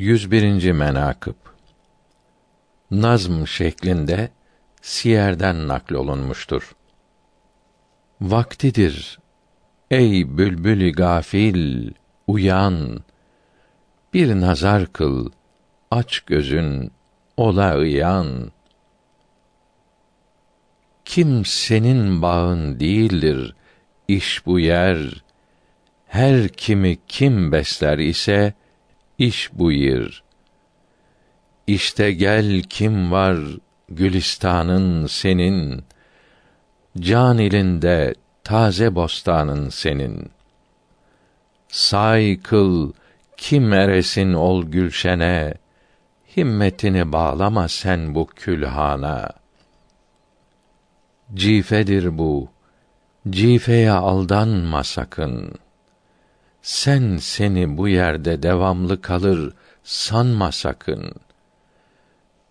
101. menakıb Nazm şeklinde Siyer'den naklolunmuştur. Vaktidir ey bülbül gafil uyan bir nazar kıl aç gözün ola ıyan kim senin bağın değildir iş bu yer her kimi kim besler ise iş bu yer İşte gel kim var gülistanın senin. Can ilinde taze bostanın senin. Say kıl kim eresin ol gülşene. Himmetini bağlama sen bu külhana. Cifedir bu. Cifeye aldanma sakın sen seni bu yerde devamlı kalır sanma sakın.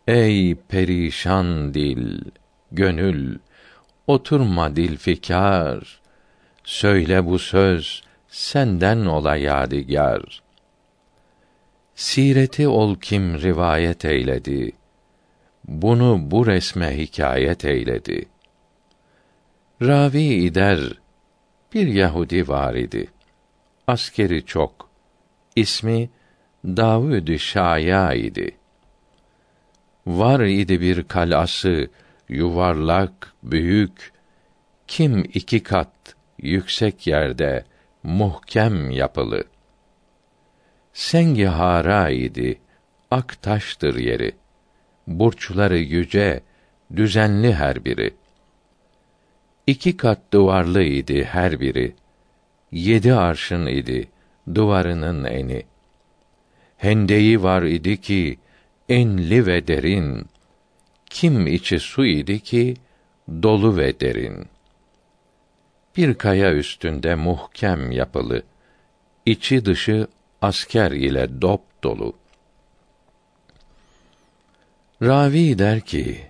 Ey perişan dil gönül oturma dil fikar söyle bu söz senden ola yadigar. Sireti ol kim rivayet eyledi. Bunu bu resme hikayet eyledi. Ravi ider bir yahudi var idi askeri çok. İsmi davud şaya idi. Var idi bir kalası yuvarlak büyük kim iki kat yüksek yerde muhkem yapılı. Sengi hara idi ak taştır yeri. Burçları yüce düzenli her biri. İki kat duvarlı idi her biri yedi arşın idi duvarının eni. Hendeyi var idi ki enli ve derin. Kim içi su idi ki dolu ve derin. Bir kaya üstünde muhkem yapılı içi dışı asker ile dop dolu. Ravi der ki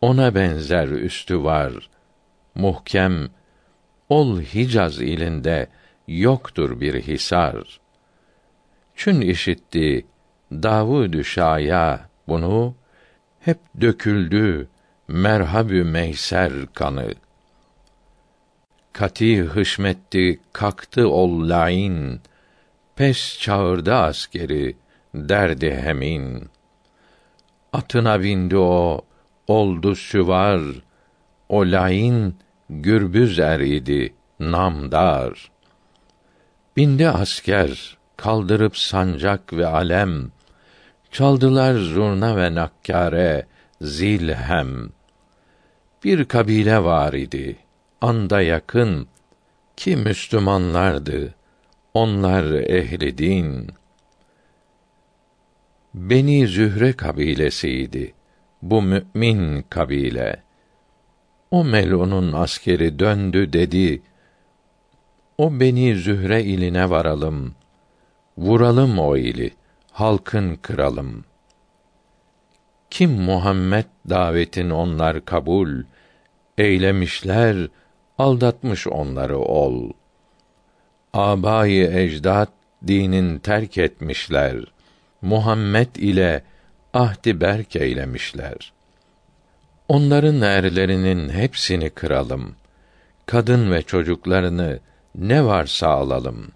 ona benzer üstü var muhkem ol hicaz ilinde yoktur bir hisar. Çün işitti davud şaya bunu hep döküldü merhabü meyser kanı. Kati hışmetti kalktı ol lain pes çağırdı askeri derdi hemin. Atına bindi o oldu süvar o lain gürbüz er idi namdar. Bindi asker kaldırıp sancak ve alem çaldılar zurna ve nakkare zil hem bir kabile var idi anda yakın ki Müslümanlardı onlar ehli din. Beni Zühre kabilesiydi bu mümin kabile o melunun askeri döndü dedi o beni Zühre iline varalım. Vuralım o ili. Halkın kralım kim Muhammed davetin onlar kabul eylemişler aldatmış onları ol. Abayı ecdat dinin terk etmişler. Muhammed ile ahdi berk eylemişler onların erlerinin hepsini kıralım. Kadın ve çocuklarını ne varsa alalım.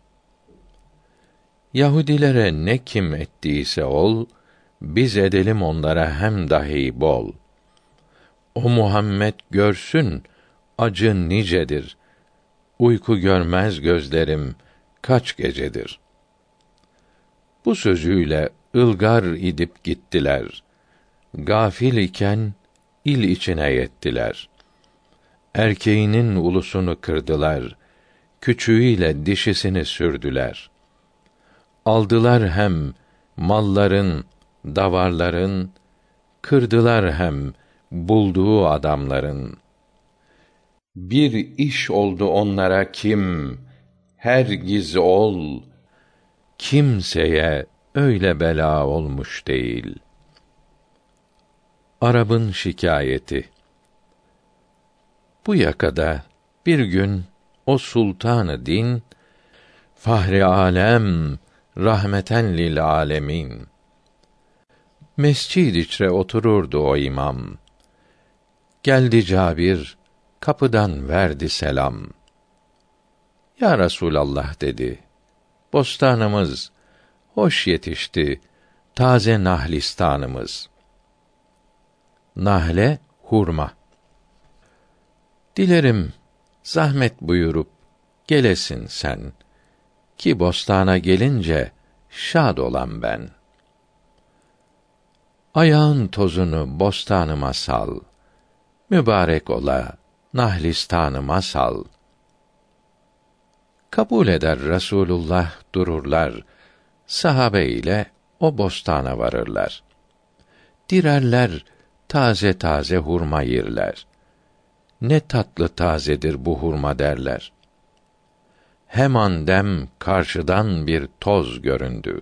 Yahudilere ne kim ettiyse ol biz edelim onlara hem dahi bol. O muhammed görsün acı nicedir. Uyku görmez gözlerim kaç gecedir. Bu sözüyle ılgar idip gittiler. Gafil iken il içine yettiler. Erkeğinin ulusunu kırdılar küçüğüyle dişisini sürdüler. Aldılar hem malların davarların kırdılar hem bulduğu adamların. Bir iş oldu onlara kim? Her giz ol. Kimseye öyle bela olmuş değil arabın şikayeti bu yakada bir gün o sultanı din fahri alem rahmeten lil alemin Mescid içre otururdu o imam. Geldi Cabir, kapıdan verdi selam. Ya Resulallah dedi. Bostanımız hoş yetişti. Taze nahlistanımız. Nahle hurma. Dilerim zahmet buyurup gelesin sen ki bostana gelince şad olan ben. Ayağın tozunu bostanıma sal. Mübarek ola nahlistanıma sal. Kabul eder Resulullah dururlar. Sahabe ile o bostana varırlar. Direrler taze taze hurma yerler. Ne tatlı tazedir bu hurma derler. Heman dem karşıdan bir toz göründü.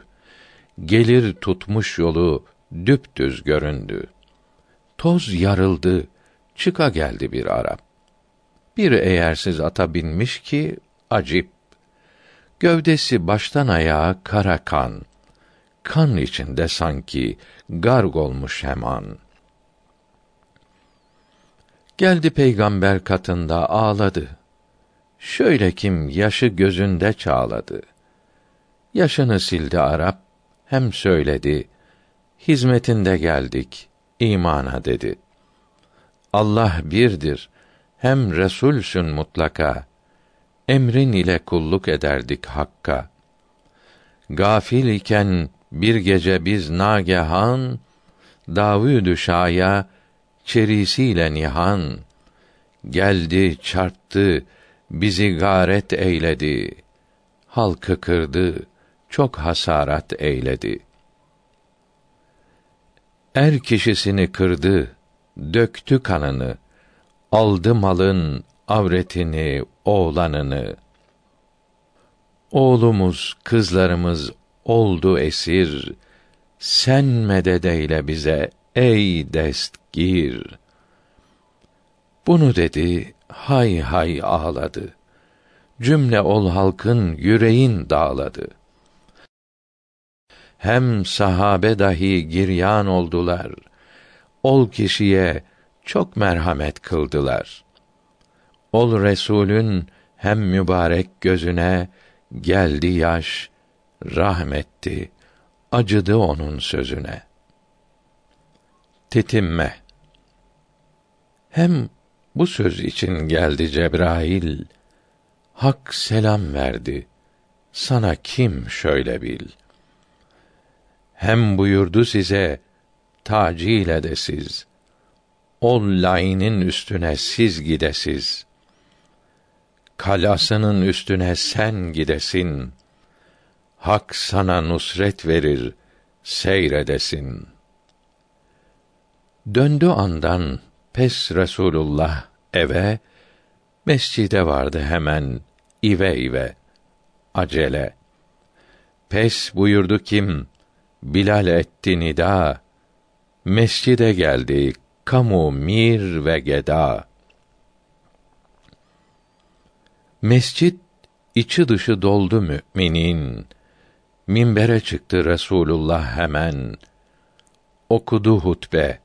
Gelir tutmuş yolu düptüz göründü. Toz yarıldı, çıka geldi bir Arap. Bir eğersiz ata binmiş ki acip. Gövdesi baştan ayağa kara kan. Kan içinde sanki garg olmuş hemen. Geldi peygamber katında ağladı. Şöyle kim yaşı gözünde çağladı. Yaşını sildi Arap, hem söyledi. Hizmetinde geldik, imana dedi. Allah birdir, hem Resulsün mutlaka. Emrin ile kulluk ederdik Hakk'a. Gafil iken bir gece biz nagehan, Davud-ü Şah'a çerisiyle nihan geldi çarptı bizi garet eyledi. Halkı kırdı çok hasarat eyledi. Er kişisini kırdı döktü kanını aldı malın avretini oğlanını. Oğlumuz kızlarımız oldu esir sen medet eyle bize ey destgir bunu dedi hay hay ağladı. Cümle ol halkın yüreğin dağladı. Hem sahabe dahi giryan oldular. Ol kişiye çok merhamet kıldılar. Ol resulün hem mübarek gözüne geldi yaş rahmetti acıdı onun sözüne. Tetinme Hem bu söz için geldi Cebrail, Hak selam verdi, sana kim şöyle bil. Hem buyurdu size, tacil edesiz, ol lainin üstüne siz gidesiz. Kalasının üstüne sen gidesin. Hak sana nusret verir, seyredesin.'' Döndü andan pes Resulullah eve, mescide vardı hemen ive ive, acele. Pes buyurdu kim, Bilal etti nida, mescide geldi kamu mir ve geda. Mescit içi dışı doldu müminin. Minbere çıktı Resulullah hemen. Okudu hutbe.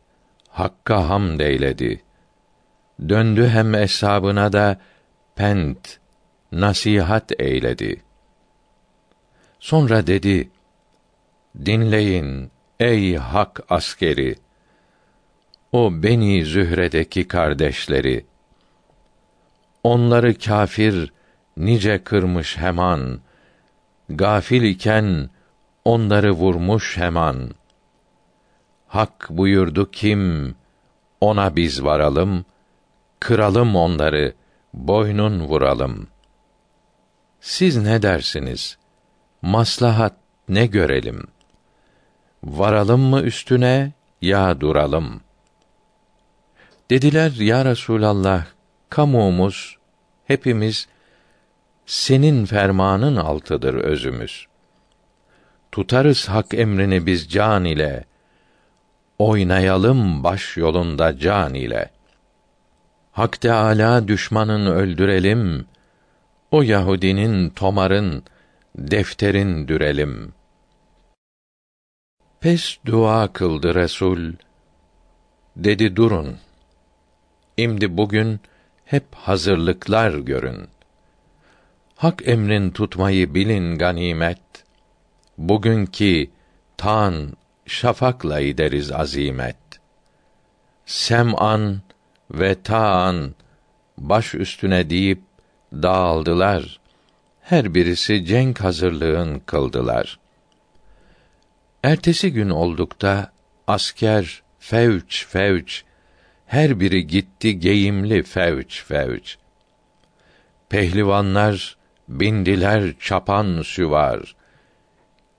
Hakka hamd eyledi. Döndü hem eshabına da pent, nasihat eyledi. Sonra dedi, Dinleyin ey hak askeri! O Beni Zühre'deki kardeşleri! Onları kâfir nice kırmış hemen, gafil iken onları vurmuş hemen.'' Hak buyurdu kim ona biz varalım kıralım onları boynun vuralım. Siz ne dersiniz? Maslahat ne görelim? Varalım mı üstüne ya duralım? Dediler ya Resulallah kamuumuz hepimiz senin fermanın altıdır özümüz. Tutarız hak emrini biz can ile, oynayalım baş yolunda can ile. Hak Teâlâ düşmanın öldürelim, o Yahudinin tomarın defterin dürelim. Pes dua kıldı Resul. Dedi durun. İmdi bugün hep hazırlıklar görün. Hak emrin tutmayı bilin ganimet. Bugünkü tan şafakla ideriz azimet. Sem'an ve ta'an baş üstüne deyip dağıldılar. Her birisi cenk hazırlığın kıldılar. Ertesi gün oldukta asker fevç fevç her biri gitti geyimli fevç fevç. Pehlivanlar bindiler çapan süvar.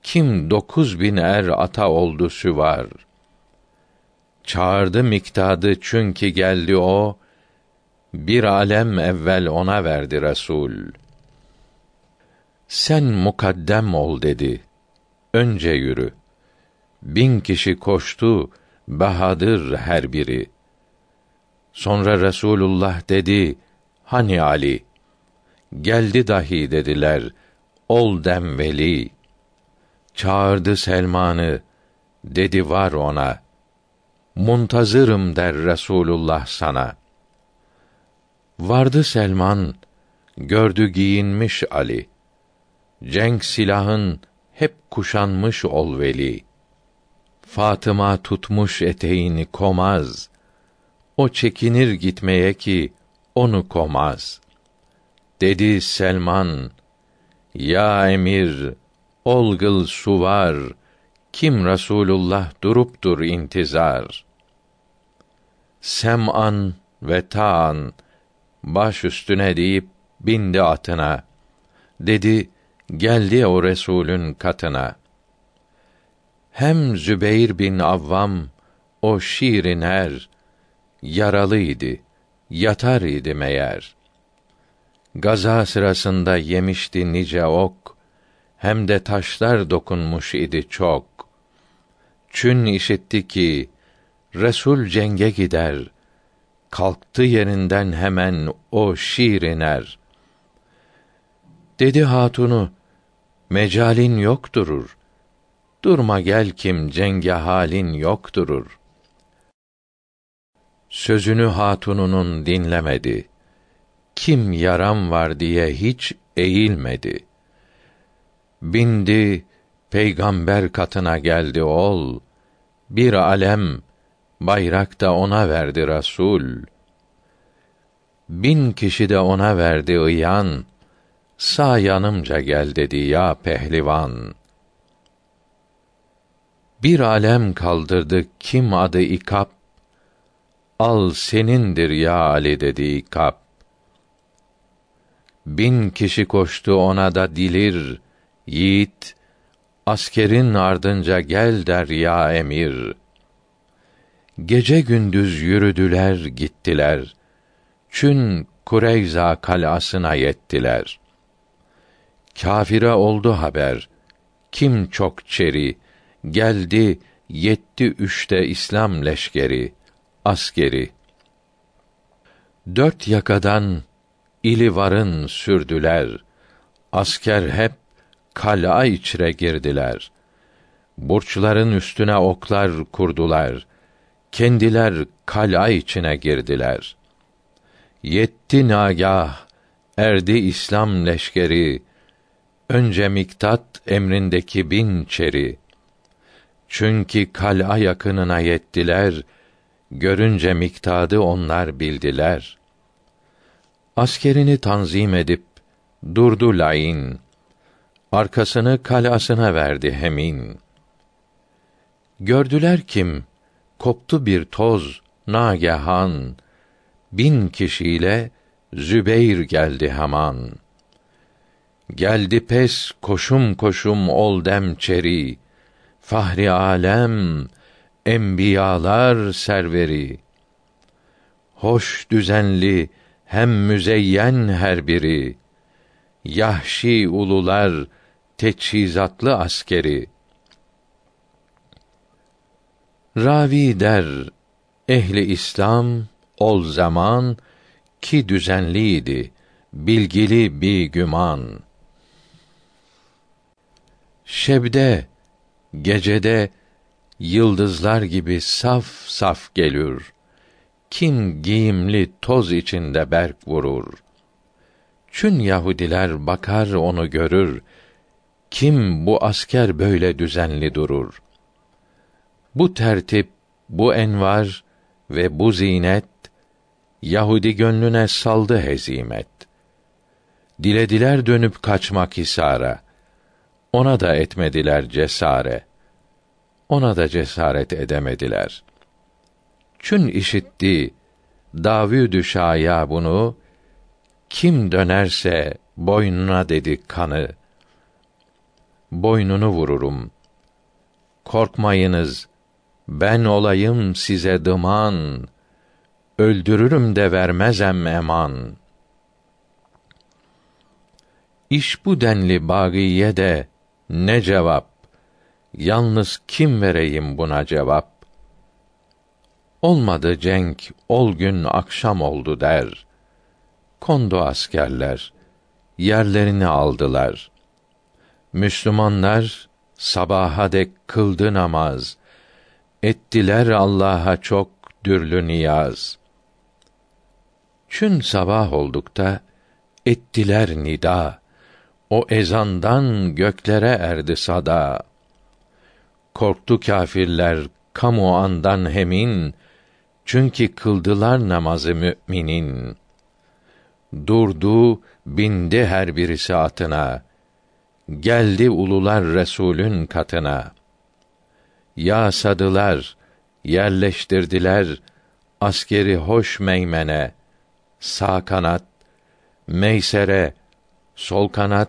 Kim dokuz bin er ata oldu süvar. Çağırdı miktadı çünkü geldi o, bir alem evvel ona verdi Resul. Sen mukaddem ol dedi. Önce yürü. Bin kişi koştu, bahadır her biri. Sonra Resulullah dedi, hani Ali? Geldi dahi dediler, ol dem veli. Çağırdı Selman'ı, dedi var ona. Muntazırım der Resulullah sana.'' Vardı Selman, gördü giyinmiş Ali. Cenk silahın hep kuşanmış ol veli. Fatıma tutmuş eteğini komaz. O çekinir gitmeye ki onu komaz. Dedi Selman, Ya emir, olgıl su var, kim Rasulullah duruptur intizar. Sem'an ve ta'an, baş üstüne deyip bindi atına. Dedi, geldi o Resulün katına. Hem Zübeyr bin Avvam o şiirin er yaralıydı, yatar idi meğer. Gaza sırasında yemişti nice ok, hem de taşlar dokunmuş idi çok. Çün işitti ki Resul cenge gider, kalktı yerinden hemen o şiir iner. Dedi hatunu, mecalin yok durur. Durma gel kim cenge halin yok durur. Sözünü hatununun dinlemedi. Kim yaram var diye hiç eğilmedi. Bindi, peygamber katına geldi ol. Bir alem, bayrak da ona verdi Rasul. Bin kişi de ona verdi ıyan, sağ yanımca gel dedi ya pehlivan. Bir alem kaldırdı kim adı ikap, al senindir ya Ali dedi ikap. Bin kişi koştu ona da dilir, yiğit, askerin ardınca gel der ya emir.'' Gece gündüz yürüdüler gittiler. Çün Kureyza kalasına yettiler. Kafire oldu haber. Kim çok çeri geldi yetti üçte İslam leşkeri askeri. Dört yakadan ili varın sürdüler. Asker hep kala içre girdiler. Burçların üstüne oklar kurdular.'' kendiler kala içine girdiler. Yetti nagah, erdi İslam leşkeri, önce Miktat emrindeki bin çeri. Çünkü kala yakınına yettiler, görünce miktadı onlar bildiler. Askerini tanzim edip, durdu lain, arkasını kalasına verdi hemin. Gördüler kim, koptu bir toz nagehan. Bin kişiyle Zübeyr geldi hemen. Geldi pes koşum koşum ol demçeri fahri alem enbiyalar serveri. Hoş düzenli hem müzeyyen her biri. Yahşi ulular teçhizatlı askeri Ravi der ehli İslam ol zaman ki düzenliydi bilgili bir güman. Şebde gecede yıldızlar gibi saf saf gelür. Kim giyimli toz içinde berk vurur. Çün Yahudiler bakar onu görür. Kim bu asker böyle düzenli durur? Bu tertip, bu envar ve bu zinet Yahudi gönlüne saldı hezimet. Dilediler dönüp kaçmak hisara. Ona da etmediler cesare. Ona da cesaret edemediler. Çün işitti Davudü Şaya bunu kim dönerse boynuna dedi kanı. Boynunu vururum. Korkmayınız. Ben olayım size dıman. Öldürürüm de vermezem eman. İş bu denli bagiye de ne cevap? Yalnız kim vereyim buna cevap? Olmadı cenk, ol gün akşam oldu der. Kondu askerler, yerlerini aldılar. Müslümanlar sabaha dek kıldı namaz. Ettiler Allah'a çok dürlü niyaz. Çün sabah oldukta ettiler nida. O ezandan göklere erdi sada. Korktu kâfirler kamu andan hemin çünkü kıldılar namazı müminin. Durdu, bindi her birisi atına. Geldi ulular Resulün katına. Yasadılar, yerleştirdiler askeri hoş meymene, sağ kanat, meysere, sol kanat,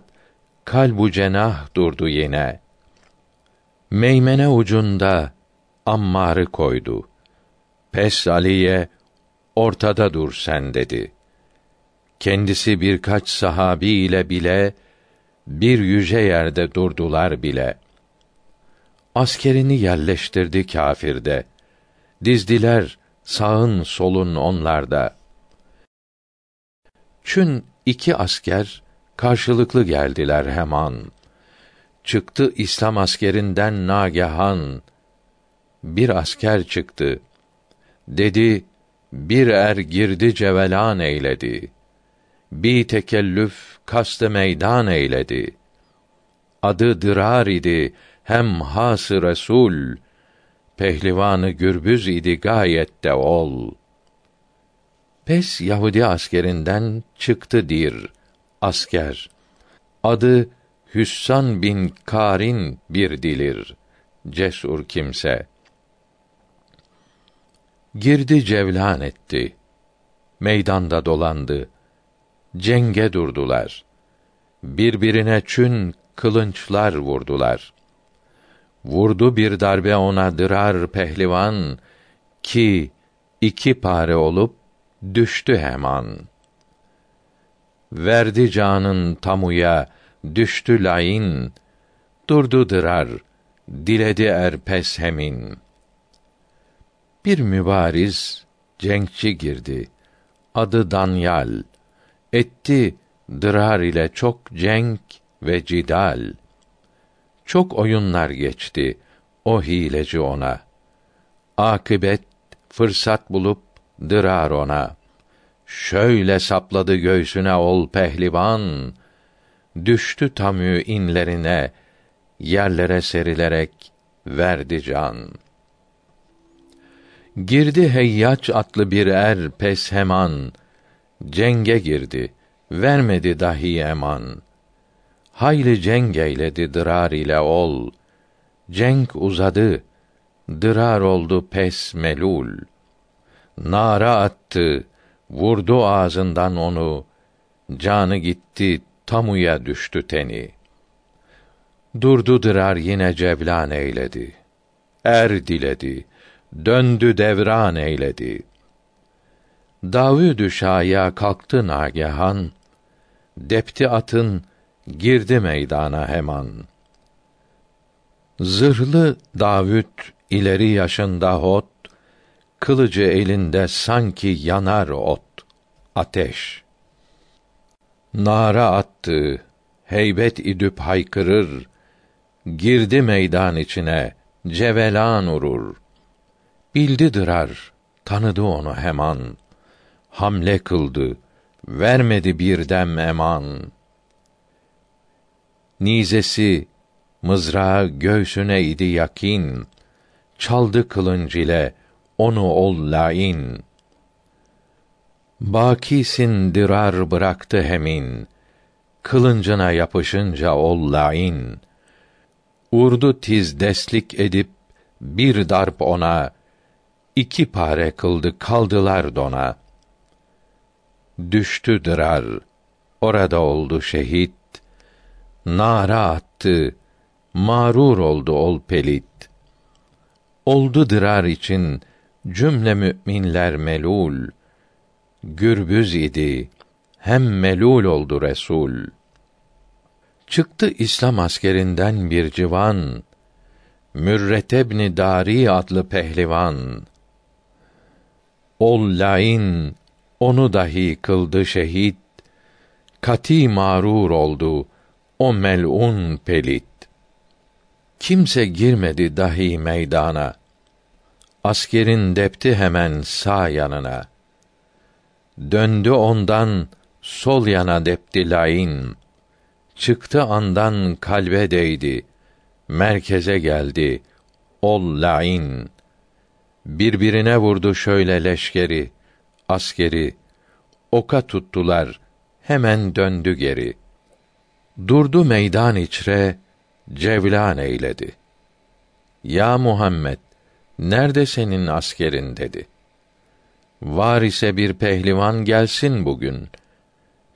kalbu cenah durdu yine. Meymene ucunda Ammar'ı koydu. Pes Ali'ye ortada dur sen dedi. Kendisi birkaç sahabi ile bile bir yüce yerde durdular bile. Askerini yerleştirdi kâfirde. Dizdiler sağın solun onlarda. Çün iki asker karşılıklı geldiler hemen. Çıktı İslam askerinden nagehan. Bir asker çıktı. Dedi, bir er girdi cevelan eyledi. Bir tekellüf kastı meydan eyledi. Adı Dırar idi, hem hası Resul. Pehlivanı gürbüz idi gayet de ol. Pes Yahudi askerinden çıktı dir asker. Adı Hüssan bin Karin bir dilir. Cesur kimse. Girdi cevlan etti. Meydanda dolandı. Cenge durdular. Birbirine çün kılınçlar vurdular. Vurdu bir darbe ona dırar pehlivan ki iki pare olup düştü hemen. Verdi canın tamuya, düştü lain, durdu dırar, diledi er pes hemin. Bir mübariz, cenkçi girdi, adı Danyal, etti dırar ile çok cenk ve cidal. Çok oyunlar geçti, o hileci ona. Akıbet, fırsat bulup, dırar ona. Şöyle sapladı göğsüne ol pehlivan, düştü tamü inlerine, yerlere serilerek verdi can. Girdi heyyaç atlı bir er pes heman, cenge girdi, vermedi dahi eman. Hayli cenk eyledi dırar ile ol, cenk uzadı, dırar oldu pes melul. Nara attı, Vurdu ağzından onu, canı gitti, tamuya düştü teni. Durdu dırar yine cevlan eyledi. Er diledi, döndü devran eyledi. Davudü Şahya kalktı nagehan, depti atın, girdi meydana hemen. Zırhlı Davud ileri yaşında hot, kılıcı elinde sanki yanar ot, ateş. Nara attı, heybet idüp haykırır, girdi meydan içine, cevelan urur. Bildi dırar, tanıdı onu hemen. Hamle kıldı, vermedi bir dem eman. Nizesi, mızrağı göğsüne idi yakin. Çaldı kılınç ile, onu ol lain. Bakisin dirar bıraktı hemin. Kılıncına yapışınca ol lain. Urdu tiz deslik edip bir darp ona iki pare kıldı kaldılar dona. Düştü dırar, orada oldu şehit. Nara attı, mağrur oldu ol pelit. Oldu dırar için cümle müminler melul. Gürbüz idi, hem melul oldu Resul. Çıktı İslam askerinden bir civan, Mürretebni Dari adlı pehlivan. Ol lain, onu dahi kıldı şehit. Kati mağrur oldu o melun pelit. Kimse girmedi dahi meydana. Askerin depti hemen sağ yanına. Döndü ondan sol yana depti lain. Çıktı andan kalbe değdi. Merkeze geldi. Ol lain. Birbirine vurdu şöyle leşkeri, askeri. Oka tuttular, hemen döndü geri. Durdu meydan içre, cevlan eyledi. Ya Muhammed, nerede senin askerin dedi. Var ise bir pehlivan gelsin bugün.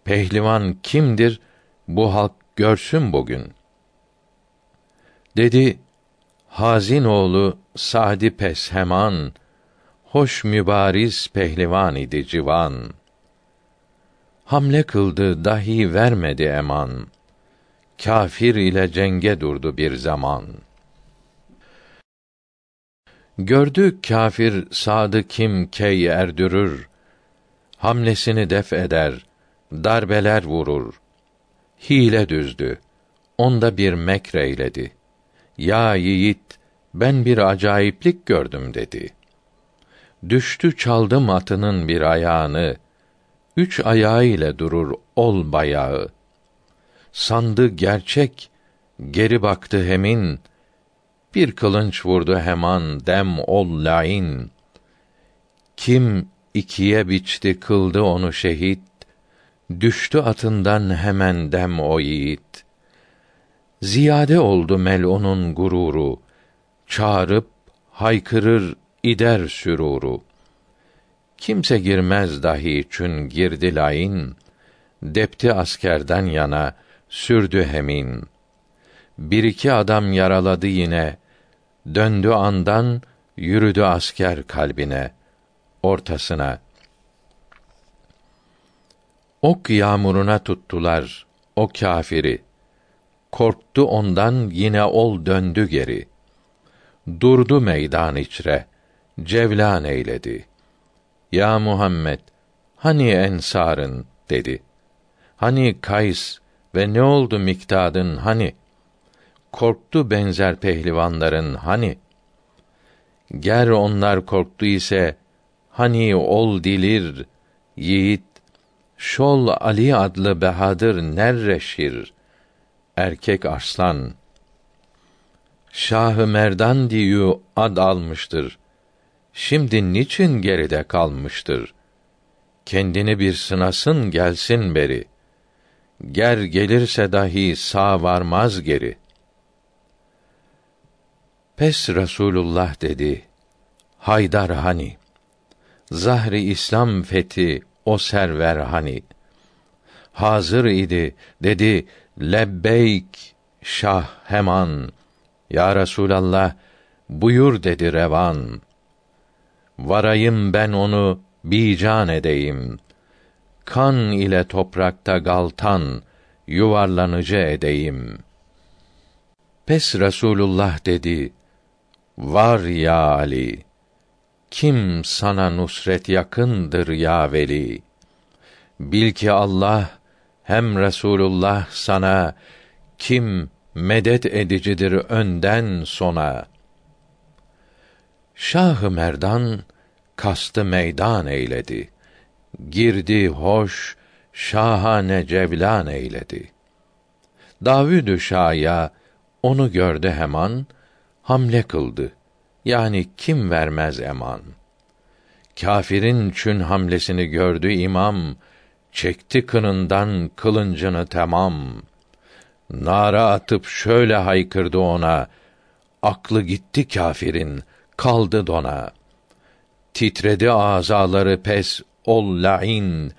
Pehlivan kimdir? Bu halk görsün bugün. Dedi, Hazin oğlu Sadi Pesheman, hoş mübariz pehlivan idi civan. Hamle kıldı dahi vermedi eman. Kafir ile cenge durdu bir zaman. Gördü kafir sadı kim key erdürür. Hamlesini def eder, darbeler vurur. Hile düzdü. Onda bir mekreyledi. Ya yiğit, ben bir acayiplik gördüm dedi. Düştü çaldım atının bir ayağını. Üç ayağı ile durur ol bayağı. Sandı gerçek, geri baktı hemin. Bir kılınç vurdu heman dem ol lain. Kim ikiye biçti kıldı onu şehit. Düştü atından hemen dem o yiğit. Ziyade oldu melunun gururu. Çağırıp haykırır ider süruru. Kimse girmez dahi çün girdi lain. Depti askerden yana sürdü hemin. Bir iki adam yaraladı yine. Döndü andan yürüdü asker kalbine, ortasına. Ok yağmuruna tuttular o kâfiri. Korktu ondan yine ol döndü geri. Durdu meydan içre, cevlan eyledi. Ya Muhammed, hani ensarın dedi. Hani Kays ve ne oldu miktadın hani? Korktu benzer pehlivanların hani? Ger onlar korktu ise hani ol dilir yiğit Şol Ali adlı behadır nerreşir erkek arslan Şahı Merdan diyu ad almıştır. Şimdi niçin geride kalmıştır? Kendini bir sınasın gelsin beri. Ger gelirse dahi sağ varmaz geri. Pes Rasulullah dedi. Haydar hani? Zahri İslam fethi o server hani? Hazır idi dedi lebbeyk şah heman ya Resulallah buyur dedi revan varayım ben onu bican edeyim. Kan ile toprakta galtan yuvarlanıcı edeyim. Pes Resulullah dedi var ya Ali kim sana nusret yakındır ya veli? Bil ki Allah hem Resulullah sana kim medet edicidir önden sona. Şahı Merdan kastı meydan eyledi. Girdi hoş şahane cevlan eyledi. Davudü Şahya onu gördü hemen hamle kıldı. Yani kim vermez eman. Kâfirin çün hamlesini gördü imam, çekti kınından kılıncını tamam. Nara atıp şöyle haykırdı ona, aklı gitti kâfirin, kaldı dona. Titredi azaları pes, ol lain,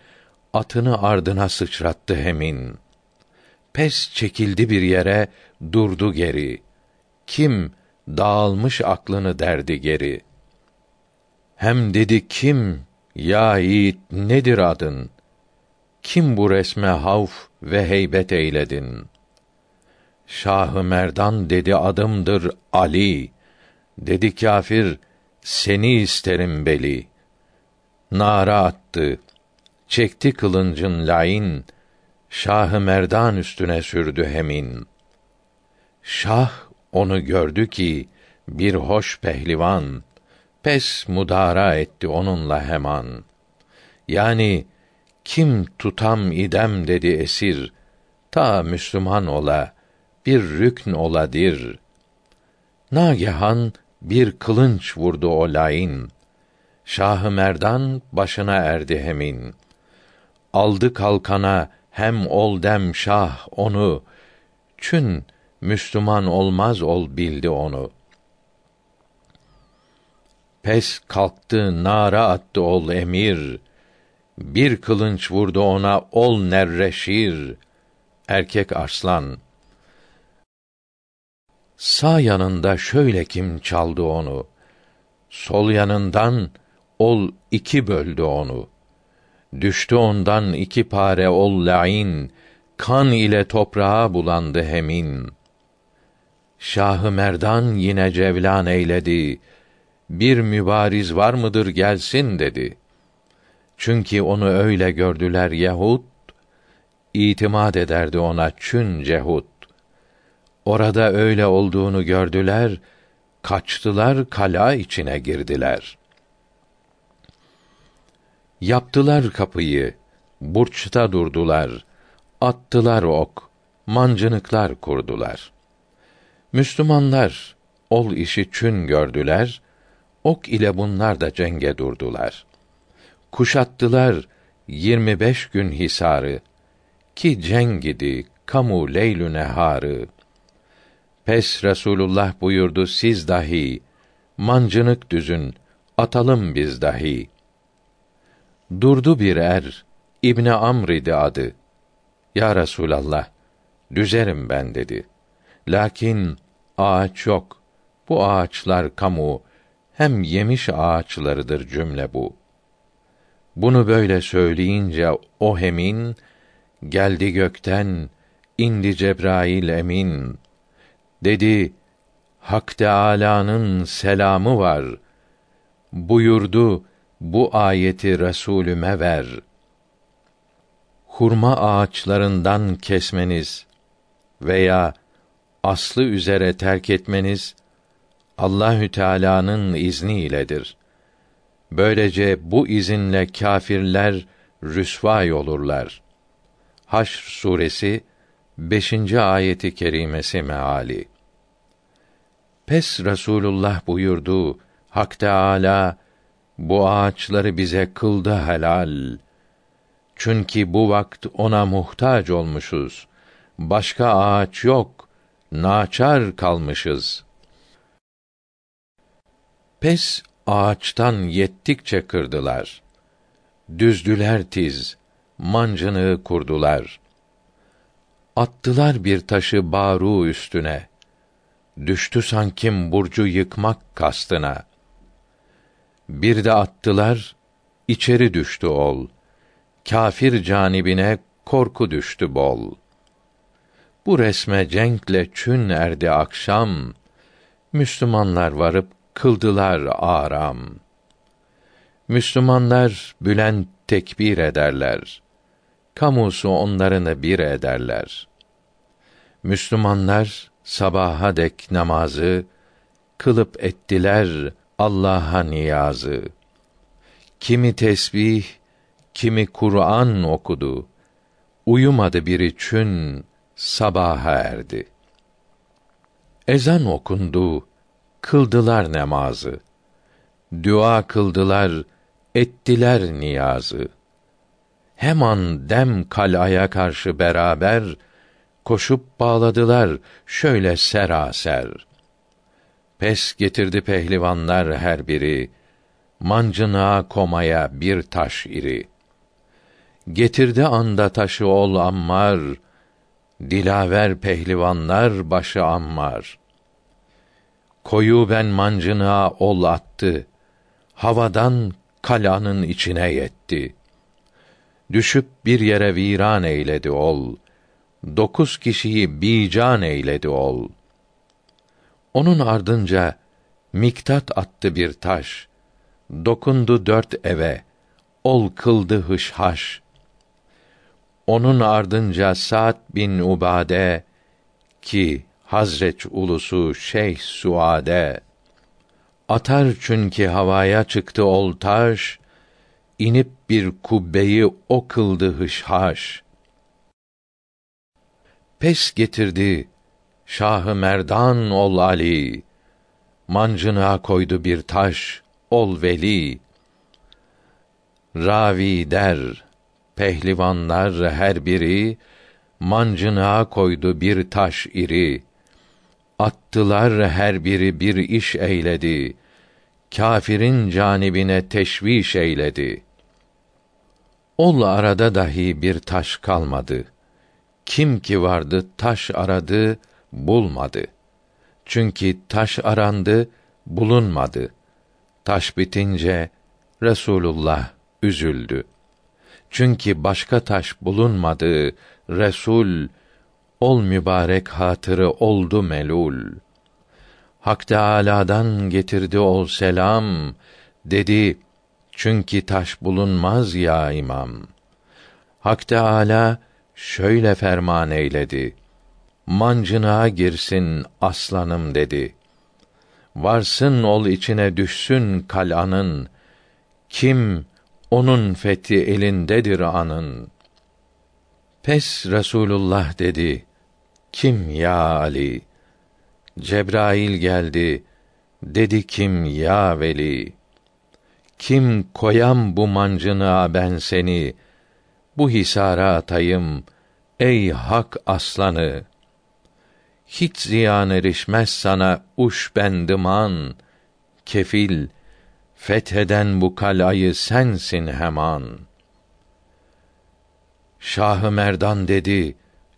atını ardına sıçrattı hemin. Pes çekildi bir yere, durdu geri. Kim dağılmış aklını derdi geri. Hem dedi kim, ya yiğit nedir adın? Kim bu resme havf ve heybet eyledin? Şahı Merdan dedi adımdır Ali. Dedi kâfir, seni isterim beli. Nara attı, çekti kılıncın lain, Şahı Merdan üstüne sürdü hemin. Şah onu gördü ki bir hoş pehlivan pes mudara etti onunla hemen. Yani kim tutam idem dedi esir ta Müslüman ola bir rükn oladir. Nagehan bir kılınç vurdu o lain. Şahı Merdan başına erdi hemin. Aldı kalkana hem ol dem şah onu. Çün Müslüman olmaz ol bildi onu. Pes kalktı nara attı ol emir. Bir kılınç vurdu ona ol nerreşir. Erkek arslan. Sağ yanında şöyle kim çaldı onu. Sol yanından ol iki böldü onu. Düştü ondan iki pare ol lain, kan ile toprağa bulandı hemin. Şahı Merdan yine cevlan eyledi. Bir mübariz var mıdır gelsin dedi. Çünkü onu öyle gördüler Yahud, itimat ederdi ona çün cehud. Orada öyle olduğunu gördüler, kaçtılar kala içine girdiler. Yaptılar kapıyı, burçta durdular, attılar ok, mancınıklar kurdular.'' Müslümanlar ol işi çün gördüler, ok ile bunlar da cenge durdular. Kuşattılar yirmi beş gün hisarı, ki cengidi kamu leylü neharı. Pes Resulullah buyurdu siz dahi, mancınık düzün, atalım biz dahi. Durdu bir er, İbni Amr idi adı. Ya Resulallah, düzerim ben dedi.'' Lakin ağaç yok. Bu ağaçlar kamu hem yemiş ağaçlarıdır cümle bu. Bunu böyle söyleyince o hemin geldi gökten indi Cebrail emin. Dedi Hak Teâlâ'nın selamı var. Buyurdu bu ayeti Resulüme ver. Hurma ağaçlarından kesmeniz veya aslı üzere terk etmeniz Allahü Teala'nın izni iledir. Böylece bu izinle kâfirler rüsvâ olurlar. Haşr suresi 5. ayeti kerimesi meali. Pes Rasulullah buyurdu, Hak Teâlâ, bu ağaçları bize kıldı helal. Çünkü bu vakt ona muhtaç olmuşuz. Başka ağaç yok naçar kalmışız. Pes ağaçtan yettikçe kırdılar. Düzdüler tiz, mancını kurdular. Attılar bir taşı baru üstüne. Düştü sankim burcu yıkmak kastına. Bir de attılar, içeri düştü ol. Kafir canibine korku düştü bol.'' Bu resme cenkle çün erdi akşam. Müslümanlar varıp kıldılar aram. Müslümanlar bülent tekbir ederler. Kamusu onlarını bir ederler. Müslümanlar sabaha dek namazı kılıp ettiler Allah'a niyazı. Kimi tesbih, kimi Kur'an okudu. Uyumadı bir için sabaha erdi. Ezan okundu, kıldılar namazı. Dua kıldılar, ettiler niyazı. Hemen dem kalaya karşı beraber koşup bağladılar şöyle seraser. Pes getirdi pehlivanlar her biri, mancınığa komaya bir taş iri. Getirdi anda taşı ol ammar, dilaver pehlivanlar başı ammar. Koyu ben mancınığa ol attı, havadan kalanın içine yetti. Düşüp bir yere viran eyledi ol, dokuz kişiyi bican eyledi ol. Onun ardınca miktat attı bir taş, dokundu dört eve, ol kıldı hışhaş. Onun ardınca Sa'd bin Ubade ki Hazret ulusu Şeyh Suade atar çünkü havaya çıktı ol taş inip bir kubbeyi o kıldı hışhaş. Pes getirdi Şahı Merdan ol Ali. Mancınığa koydu bir taş ol veli. Ravi der pehlivanlar her biri mancınığa koydu bir taş iri. Attılar her biri bir iş eyledi. Kâfirin canibine teşviş eyledi. Ol arada dahi bir taş kalmadı kim ki vardı taş aradı bulmadı. Çünkü taş arandı bulunmadı. Taş bitince resulullah üzüldü. Çünkü başka taş bulunmadı resul ol mübarek hatırı oldu melul. Hak teâlâdan getirdi ol selam dedi çünkü taş bulunmaz ya imam. Hak teâlâ şöyle ferman eyledi. Mancınığa girsin aslanım dedi. Varsın ol içine düşsün kal'anın. Kim onun fethi elindedir anın. Pes resulullah dedi. Kim ya ali? Cebrail geldi. Dedi kim ya veli? Kim koyam bu mancınığa ben seni bu hisara atayım ey hak aslanı. Hiç ziyan erişmez sana uş bendiman kefil fetheden bu kalayı sensin heman. Şahı Merdan dedi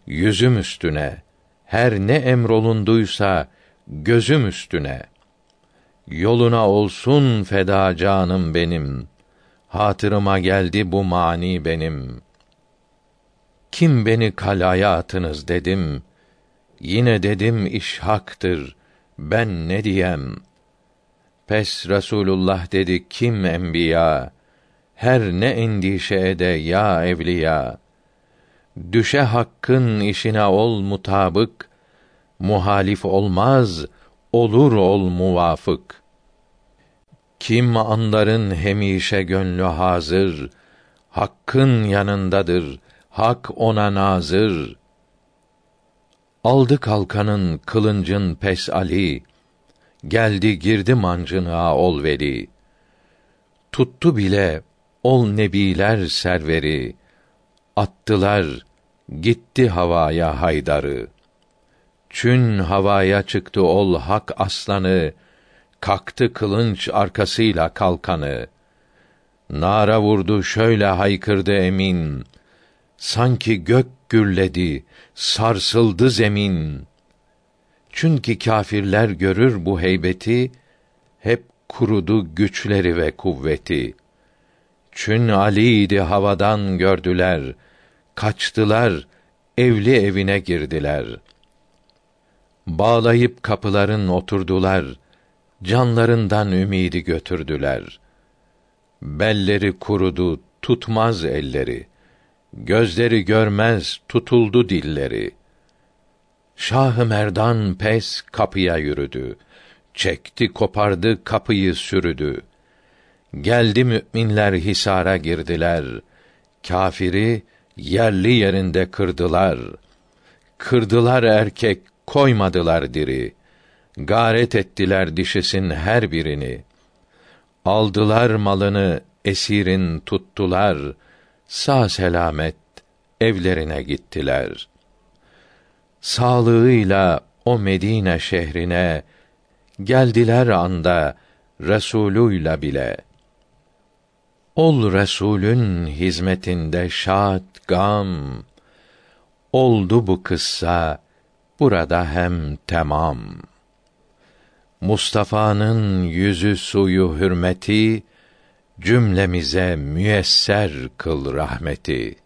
yüzüm üstüne. Her ne emrolunduysa gözüm üstüne. Yoluna olsun feda canım benim. Hatırıma geldi bu mani benim kim beni kalaya atınız dedim. Yine dedim iş haktır. Ben ne diyem? Pes rasulullah dedi kim enbiya? Her ne endişe ede ya evliya? Düşe hakkın işine ol mutabık. Muhalif olmaz olur ol muvafık. Kim anların hemişe gönlü hazır? Hakkın yanındadır hak ona nazır. Aldı kalkanın kılıncın pes ali geldi girdi mancınığa ol veli. Tuttu bile ol nebiler serveri. Attılar gitti havaya haydarı. Çün havaya çıktı ol hak aslanı. Kalktı kılınç arkasıyla kalkanı. Nara vurdu şöyle haykırdı emin sanki gök gürledi sarsıldı zemin. Çünkü kâfirler görür bu heybeti hep kurudu güçleri ve kuvveti. Çün ali'ydi havadan gördüler kaçtılar evli evine girdiler. Bağlayıp kapıların oturdular canlarından ümidi götürdüler. Belleri kurudu tutmaz elleri gözleri görmez tutuldu dilleri şahı merdan pes kapıya yürüdü çekti kopardı kapıyı sürüdü. Geldi müminler hisara girdiler. Kafiri yerli yerinde kırdılar. Kırdılar erkek, koymadılar diri. Garet ettiler dişisin her birini. Aldılar malını, esirin tuttular. Sağ selamet evlerine gittiler. Sağlığıyla o Medine şehrine geldiler anda Resuluyla bile. Ol Resulün hizmetinde şad gam. Oldu bu kıssa burada hem tamam. Mustafa'nın yüzü suyu hürmeti cümlemize müyesser kıl rahmeti.